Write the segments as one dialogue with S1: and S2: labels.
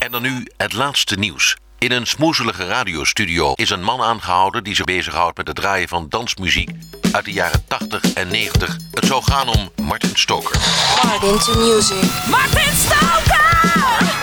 S1: En dan nu het laatste nieuws. In een smoezelige radiostudio is een man aangehouden die zich bezighoudt met het draaien van dansmuziek uit de jaren 80 en 90. Het zou gaan om Martin Stoker.
S2: Martin to music.
S3: Martin Stoker!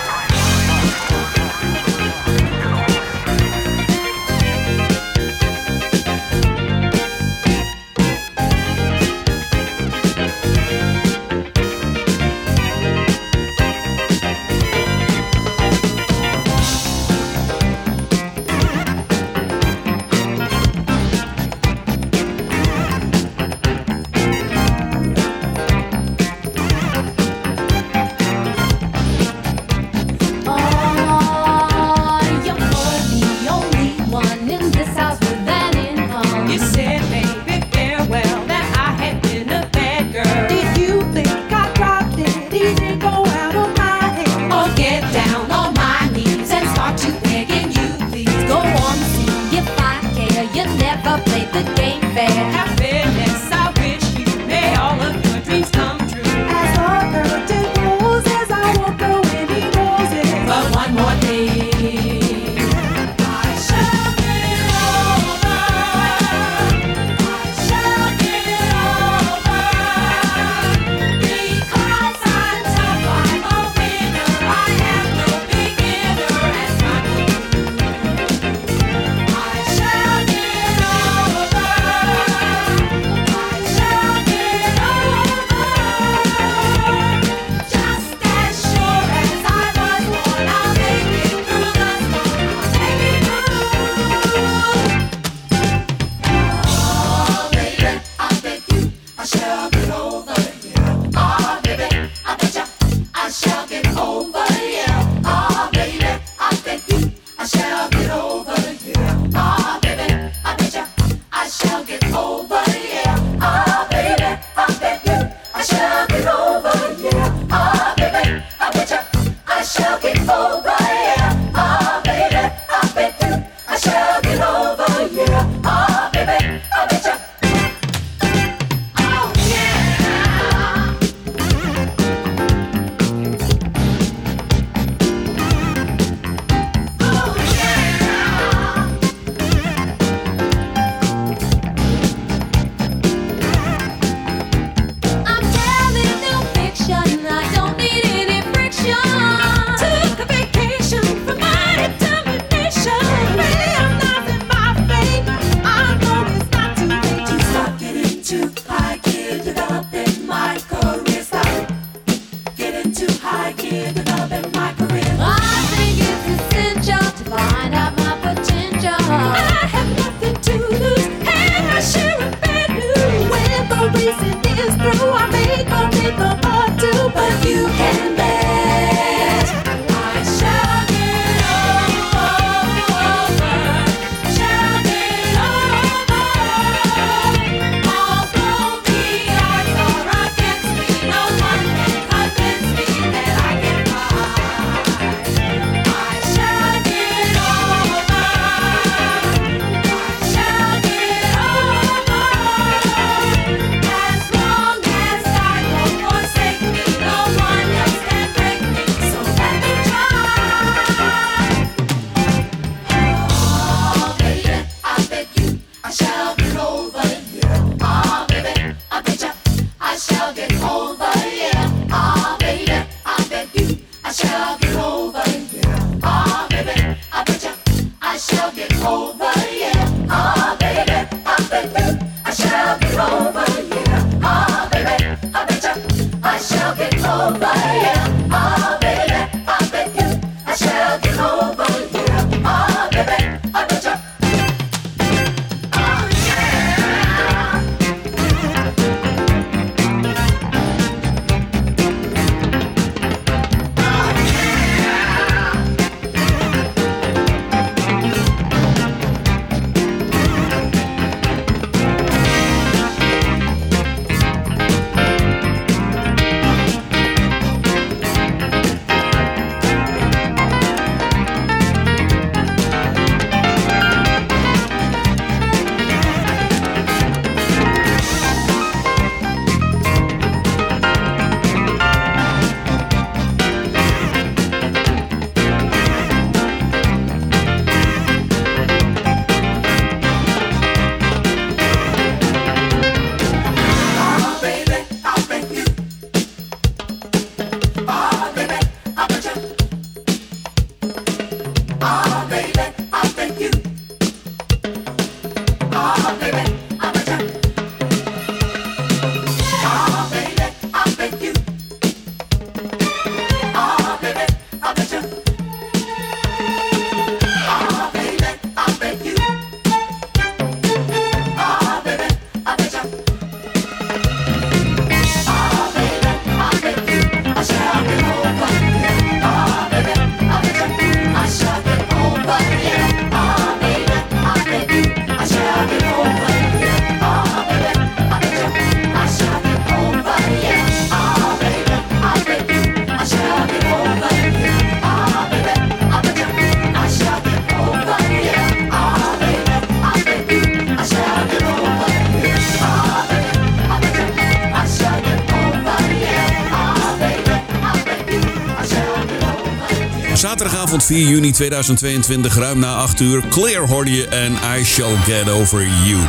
S4: 2022, ruim na 8 uur. Clear hoorde je en I Shall Get Over You.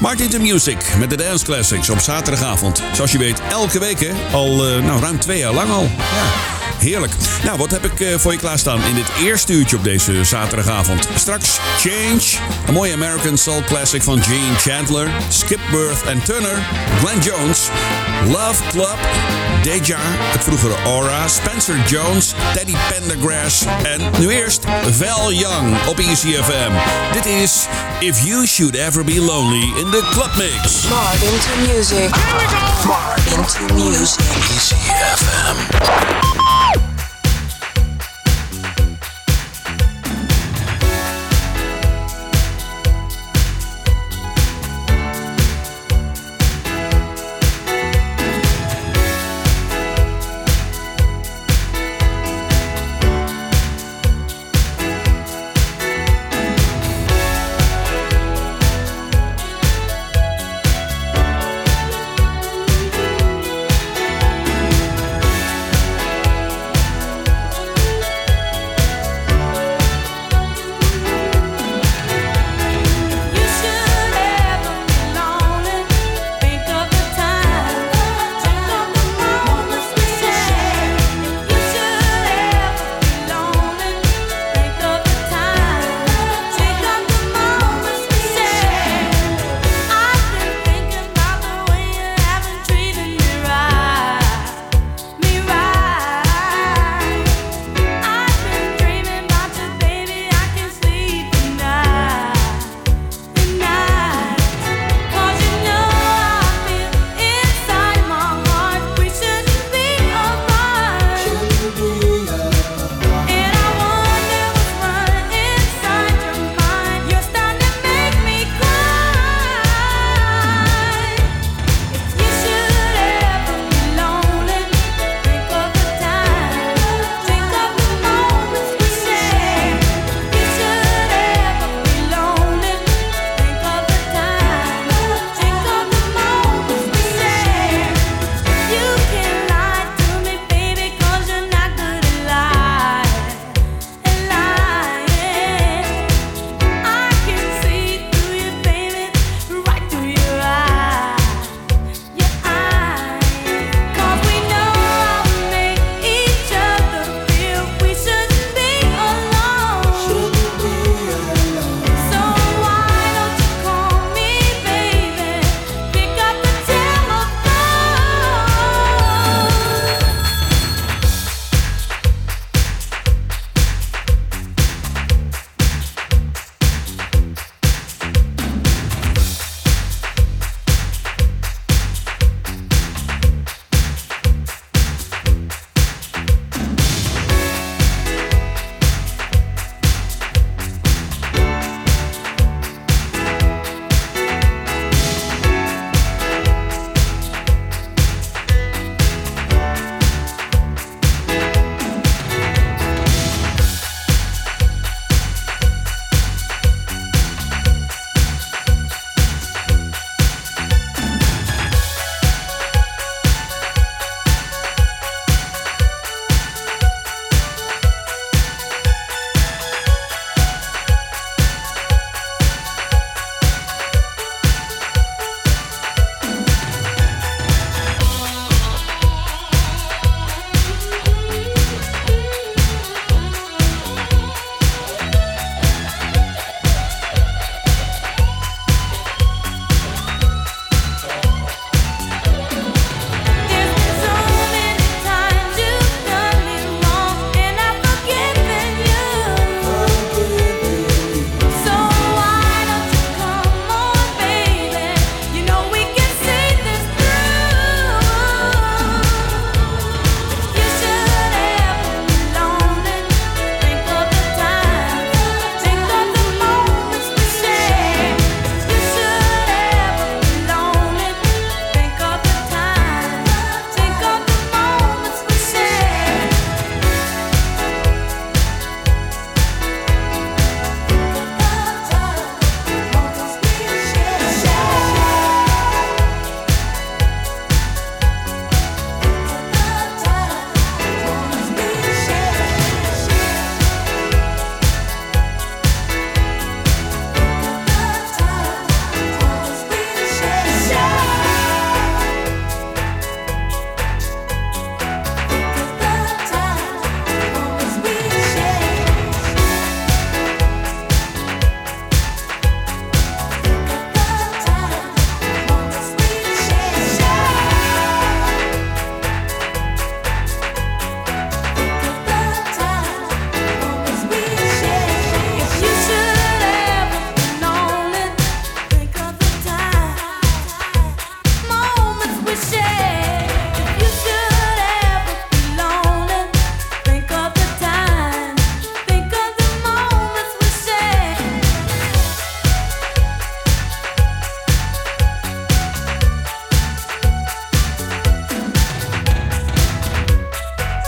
S4: Martin to Music met de Dance Classics op zaterdagavond. Zoals je weet, elke week? Al uh, nou, ruim twee jaar lang al. Ja. Heerlijk. Nou, wat heb ik uh, voor je klaarstaan in dit eerste uurtje op deze zaterdagavond? Straks Change, een mooie American Soul Classic van Gene Chandler, Skip Worth en Turner, Glenn Jones, Love Club, Deja, het vroegere Aura, Spencer Jones, Teddy Pendergrass en nu eerst Val Young op ECFM. Dit is If You Should Ever Be Lonely in the Club Mix.
S2: Martin to Music. Here we go! Martin to Music.
S1: ECFM.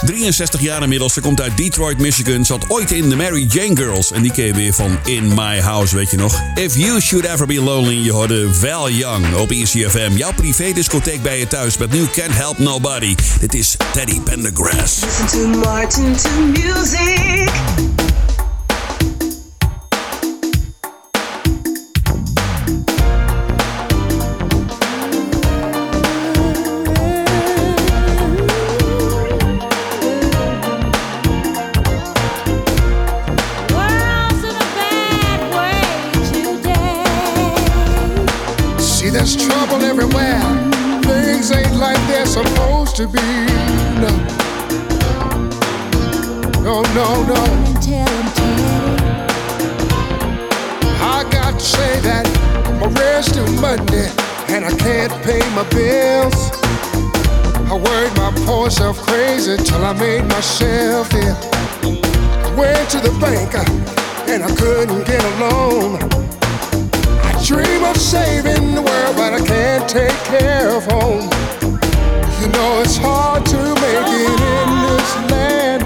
S4: 63 jaar inmiddels. Ze komt uit Detroit, Michigan. Zat ooit in de Mary Jane Girls. En die keer weer van In My House, weet je nog? If You Should Ever Be Lonely, je hoorde Val Young op ECFM. Jouw privé discotheek bij je thuis met nu Can't Help Nobody. Dit is Teddy Pendergrass.
S5: Listen to Martin to music.
S6: to be. No, no, no. no. I got to say that my rent's due Monday and I can't pay my bills. I worried my poor self crazy till I made myself ill. I went to the bank uh, and I couldn't get a loan I dream of saving the world, but I can't take care of home. You know it's hard to make it in this land.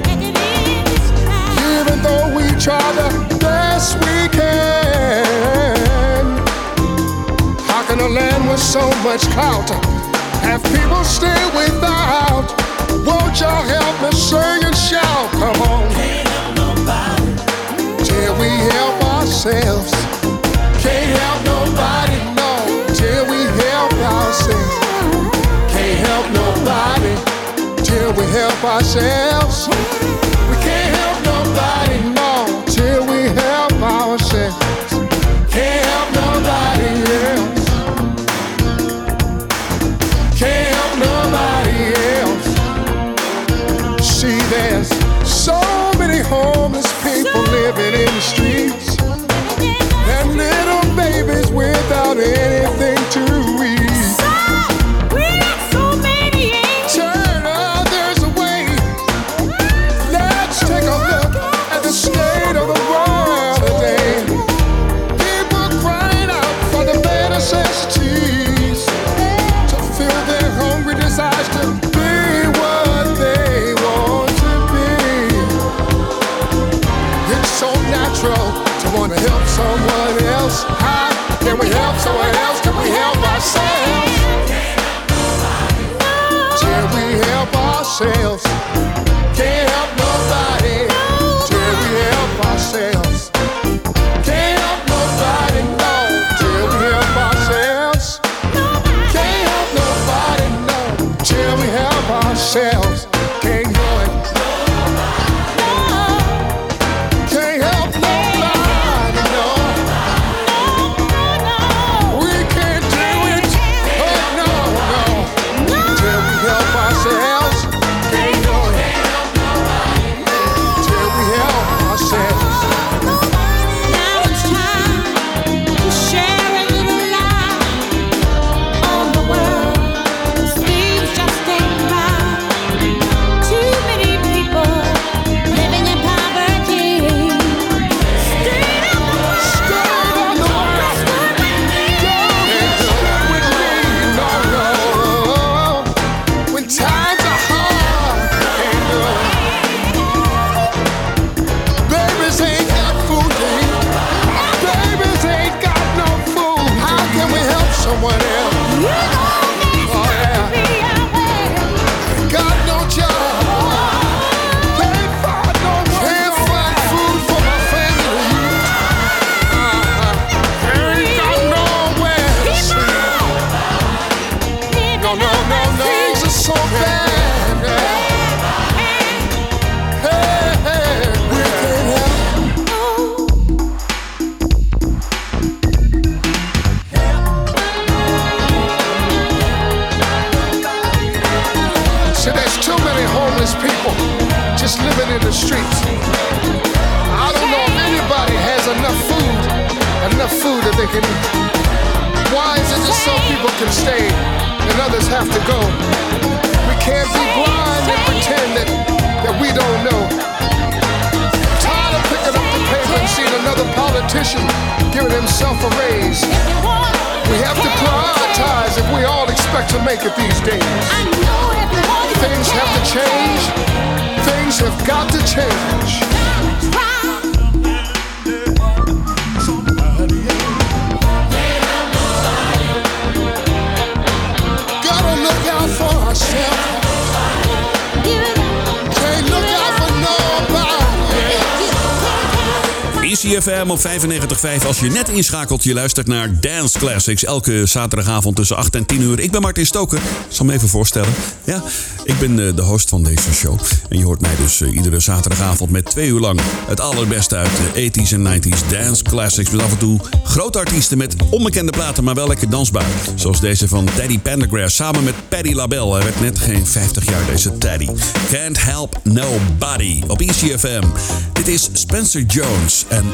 S6: Even though we try the best we can. How can a land with so much clout have people stay without? Won't y'all help us sing and shout? Come on. Can't help nobody. Till we help ourselves. help ourselves.
S4: CFM op 95.5. Als je net inschakelt, je luistert naar Dance Classics. Elke zaterdagavond tussen 8 en 10 uur. Ik ben Martin Stoker. Ik zal me even voorstellen. Ja, ik ben eh, de host van deze show. En je hoort mij dus eh, iedere zaterdagavond met twee uur lang het allerbeste uit de 80s en 90s Dance Classics. Met af en toe grote artiesten met onbekende platen, maar wel lekker dansbaar. Zoals deze van Teddy Pendergrass samen met Paddy LaBelle. Hij werd net geen 50 jaar, deze Teddy. Can't Help Nobody op ECFM. Dit is Spencer Jones en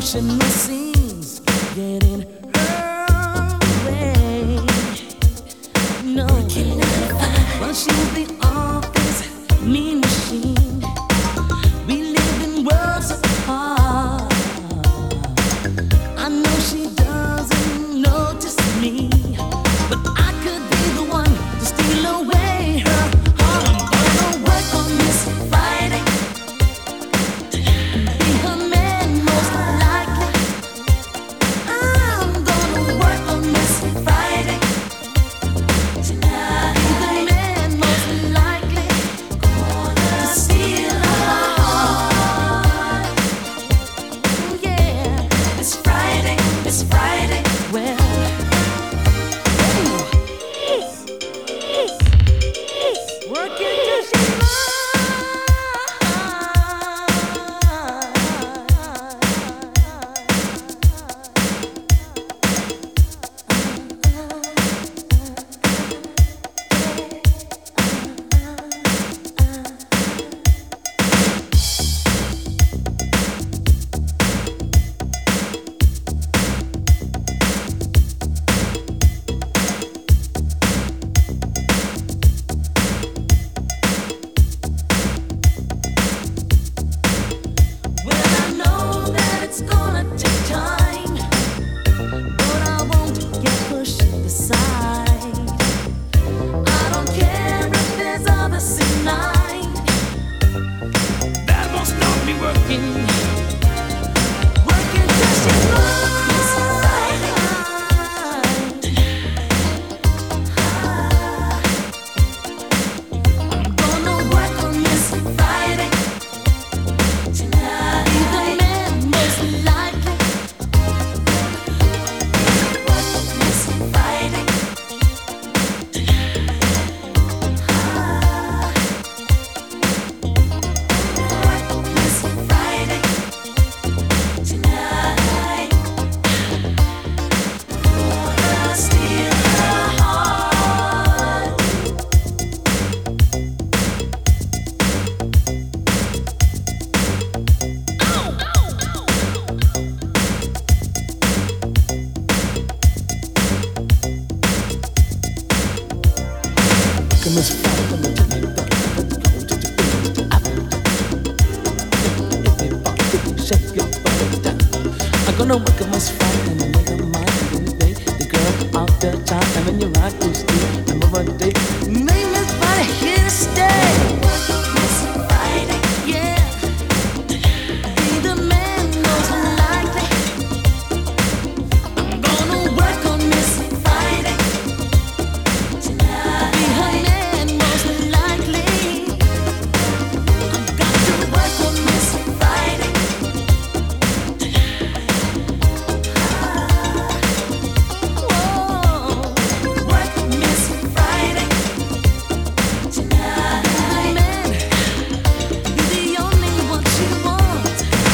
S3: notion it seems getting her way. No, I can't find. Well, she's the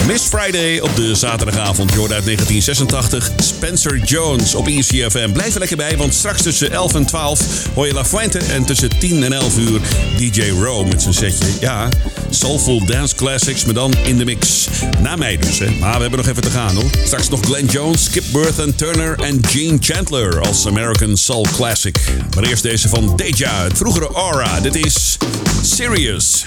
S3: Miss Friday
S7: op de zaterdagavond. Je uit 1986 Spencer Jones op ECFM. Blijf er lekker bij, want straks tussen 11 en 12 hoor je La Fuente. En tussen 10 en 11 uur DJ Rowe met zijn setje. Ja, Soulful Dance Classics, maar dan in de mix. Na mij dus, hè. Maar we hebben nog even te gaan, hoor. Straks nog Glenn Jones, Skip Burton Turner en Gene Chandler als American Soul Classic. Maar eerst deze van Deja, het vroegere Aura. Dit is Serious.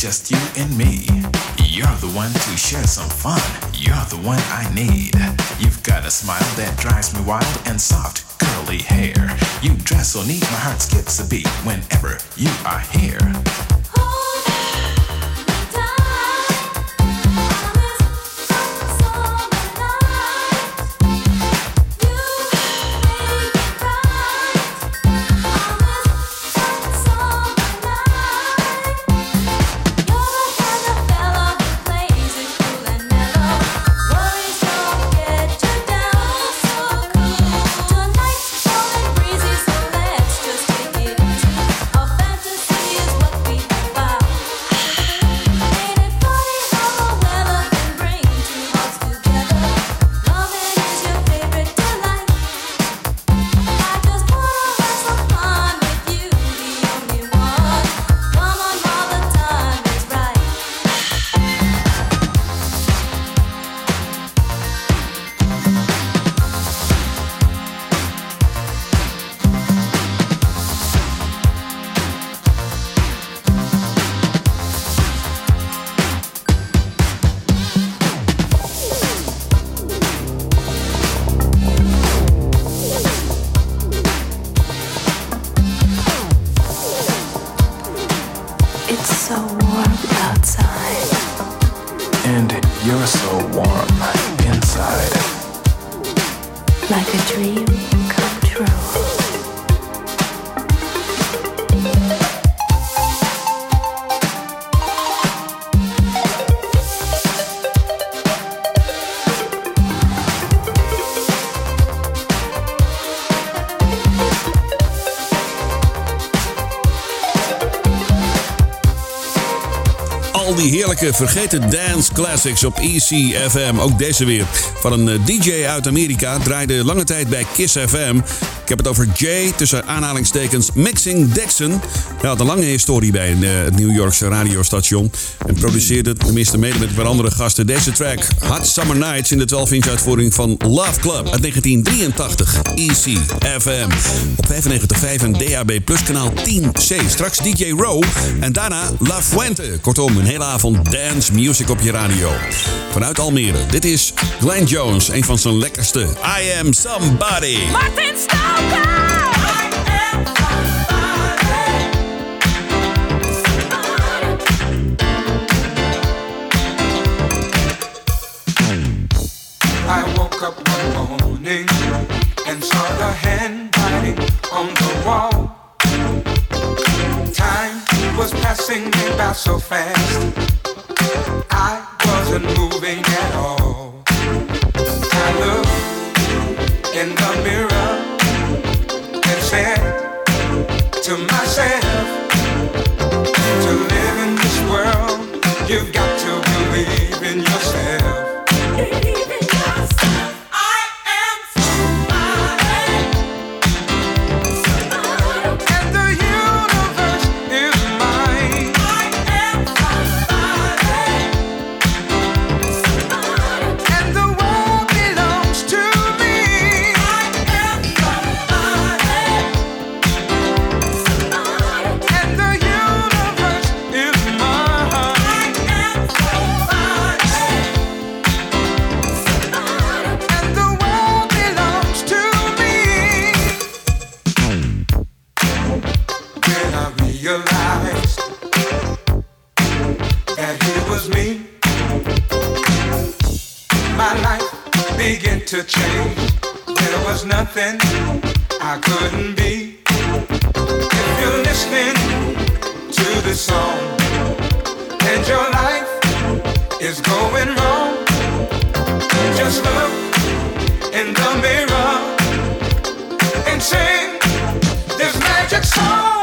S8: Just you
S9: and me. You're the one to share some fun. You're the one I need. You've got a smile that drives me wild and soft, curly hair. You dress so neat, my heart skips a beat whenever you are here.
S4: Heerlijke vergeten dance classics op ECFM. Ook deze weer. Van een eh, DJ uit Amerika. Draaide lange tijd bij Kiss FM. Ik heb het over Jay tussen aanhalingstekens Mixing Dixon. Hij had een lange historie bij eh, het New Yorkse radiostation. En produceerde tenminste mede met een andere gasten deze track. Hot Summer Nights in de 12-inch uitvoering van Love Club uit 1983. ECFM. Op 95.5 en DAB Plus kanaal 10C. Straks DJ Row. En daarna La Fuente. Kortom, een hele avond dance music op je radio. Vanuit Almere. Dit is Glenn Jones. Een van zijn lekkerste. I Am Somebody.
S3: Martin Stoker!
S10: Me by so fast. I wasn't moving at all. I looked in the mirror and said to myself, nothing I couldn't be. If you're listening to this song and your life is going wrong, just look in the mirror and sing this magic song.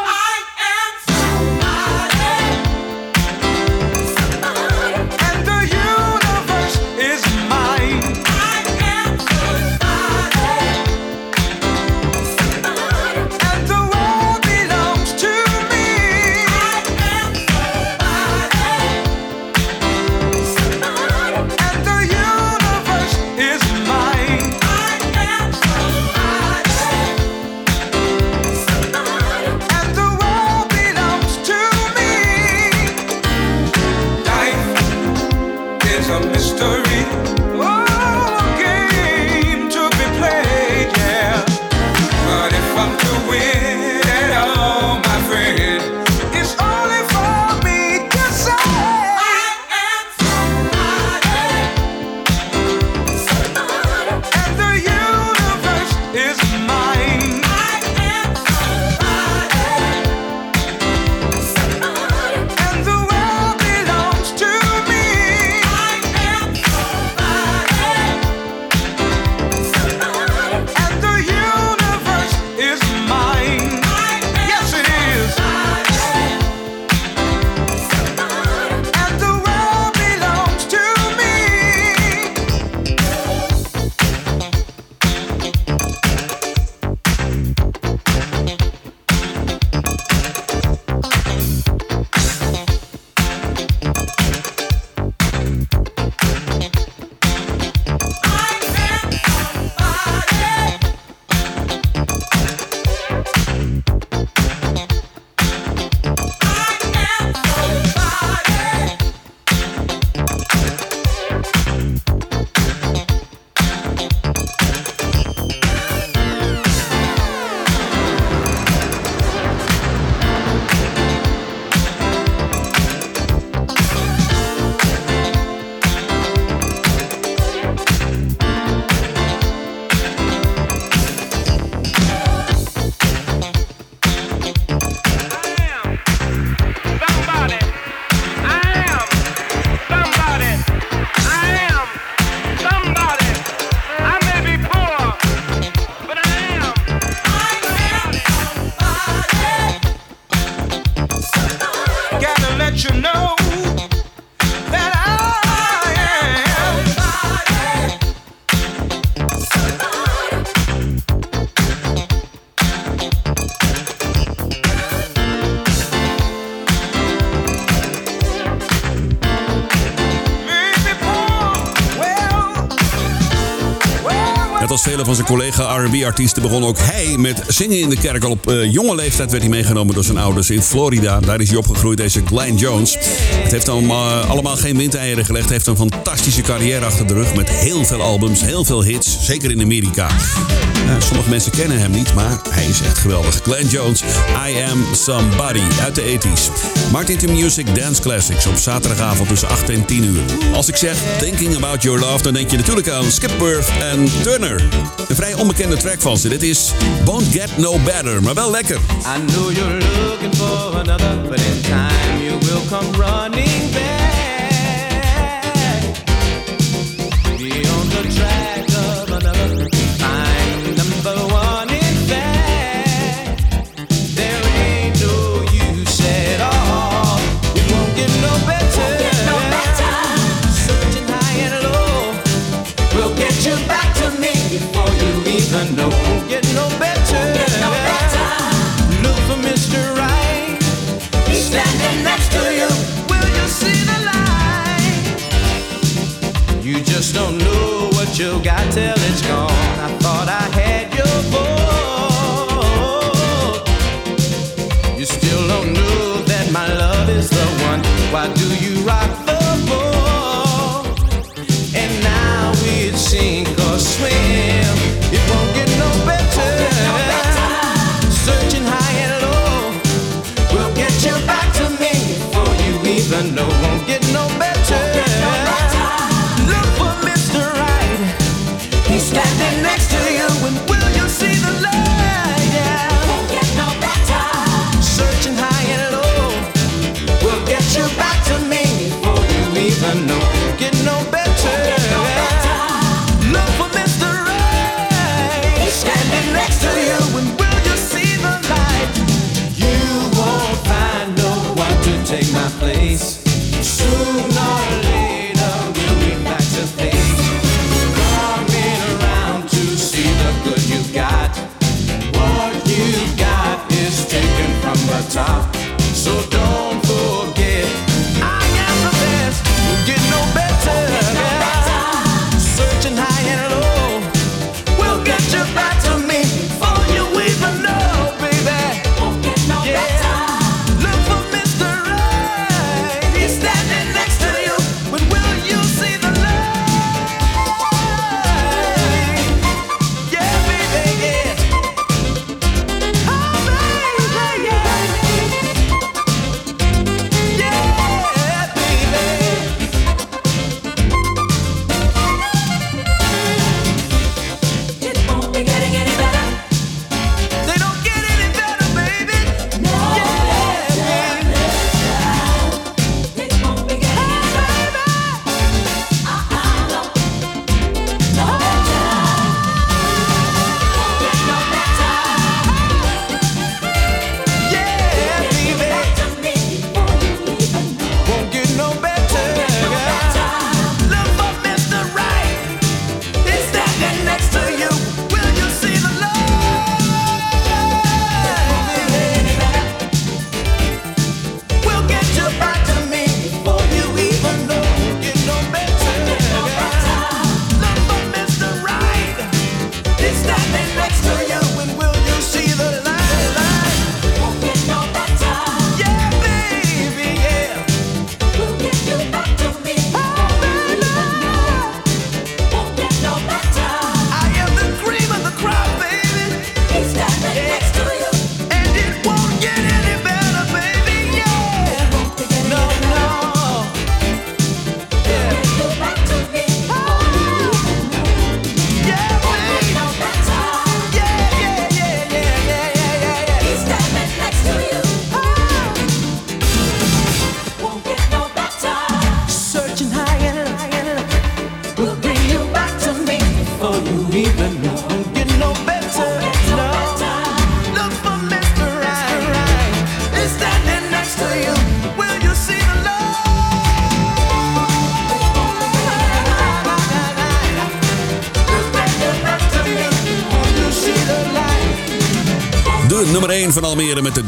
S4: Vele van zijn collega R&B-artiesten begon ook hij met zingen in de kerk. Al op eh, jonge leeftijd werd hij meegenomen door zijn ouders in Florida. Daar is hij opgegroeid, deze Glenn Jones. Het heeft allemaal, allemaal geen windeieren gelegd. Heeft een fantastische carrière achter de rug met heel veel albums, heel veel hits. Zeker in Amerika. Ja, sommige mensen kennen hem niet, maar hij is echt geweldig. Glenn Jones, I Am Somebody uit de 80s. Martin to Music Dance Classics op zaterdagavond tussen 8 en 10 uur. Als ik zeg Thinking About Your Love, dan denk je natuurlijk aan Skip Worth en Turner. Een vrij onbekende track van ze. Dit is Won't Get No Better, maar wel lekker.
S7: I know you're looking for another, but in time you will come running back.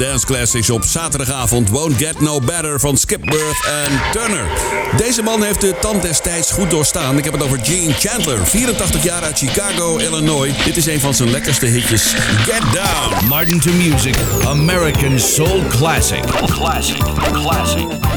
S4: Dance Classics op zaterdagavond. Won't Get No Better van Skipworth en Turner. Deze man heeft de tand destijds goed doorstaan. Ik heb het over Gene Chandler, 84 jaar uit Chicago, Illinois. Dit is een van zijn lekkerste hitjes. Get Down.
S11: Martin to Music, American Soul Classic. Classic, classic, classic.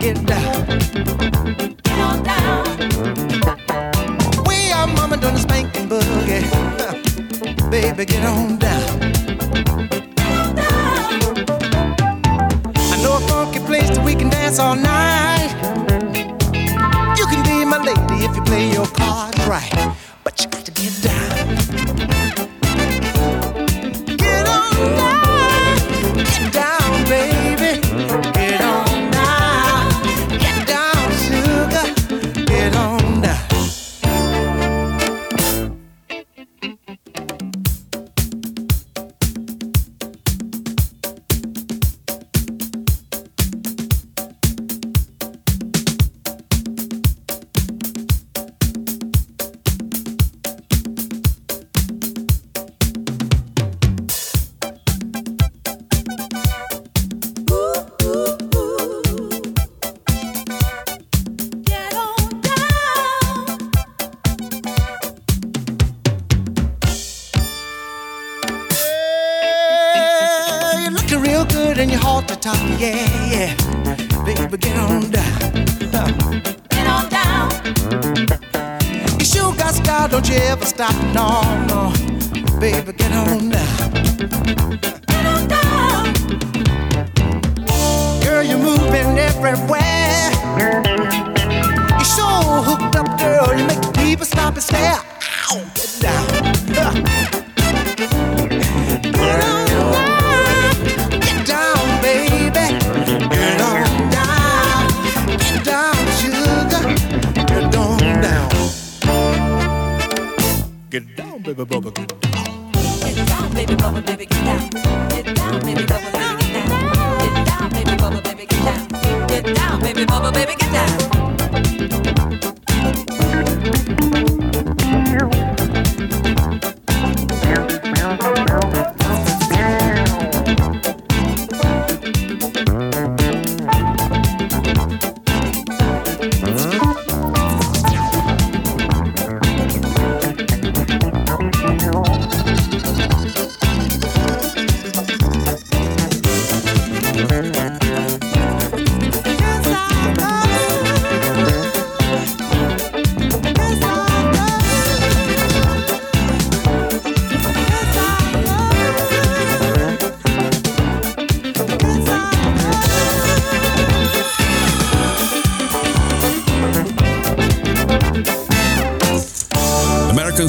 S12: Get down. Get on down. We are mama doing the boogie. Baby, get on down. I know a funky place that we can dance all night. You can be my lady if you play your cards right. Bubba
S3: Bubba.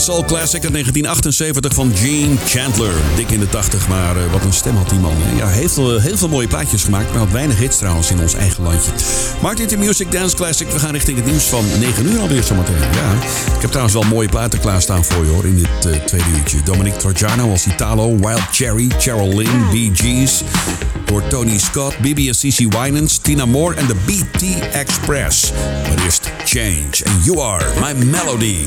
S4: Soul Classic uit 1978 van Gene Chandler. Dik in de 80, maar eh, wat een stem had die man. hè. Ja, heeft heel, heel veel mooie plaatjes gemaakt, maar had weinig hits trouwens in ons eigen landje. Martin to Music Dance Classic. We gaan richting het nieuws van 9 uur alweer zometeen. Ja, ik heb trouwens wel mooie platen klaarstaan voor je hoor in dit eh, tweede uurtje. Dominic Trojano als Italo, Wild Cherry, Cheryl Lynn, Bee Gees. Door Tony Scott, Bibi Cici Winans, Tina Moore en de BT Express. Maar eerst Change and You Are My Melody.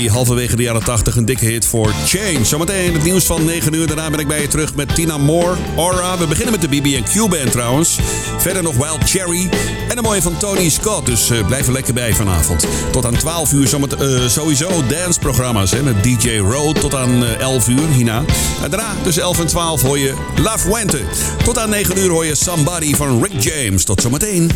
S7: die halverwege de jaren 80 een dikke hit voor Change. Zometeen het nieuws van 9 uur. Daarna ben ik bij je terug met Tina Moore, Aura. We beginnen met de BB&Q Band trouwens. Verder nog Wild Cherry en een mooie van Tony Scott. Dus eh, blijf er lekker bij vanavond. Tot aan 12 uur zometeen, eh, sowieso danceprogramma's hè, met DJ Road. Tot aan eh, 11 uur hierna. En daarna tussen 11 en 12 hoor je La Fuente. Tot aan 9 uur hoor je Somebody van Rick James. Tot zometeen.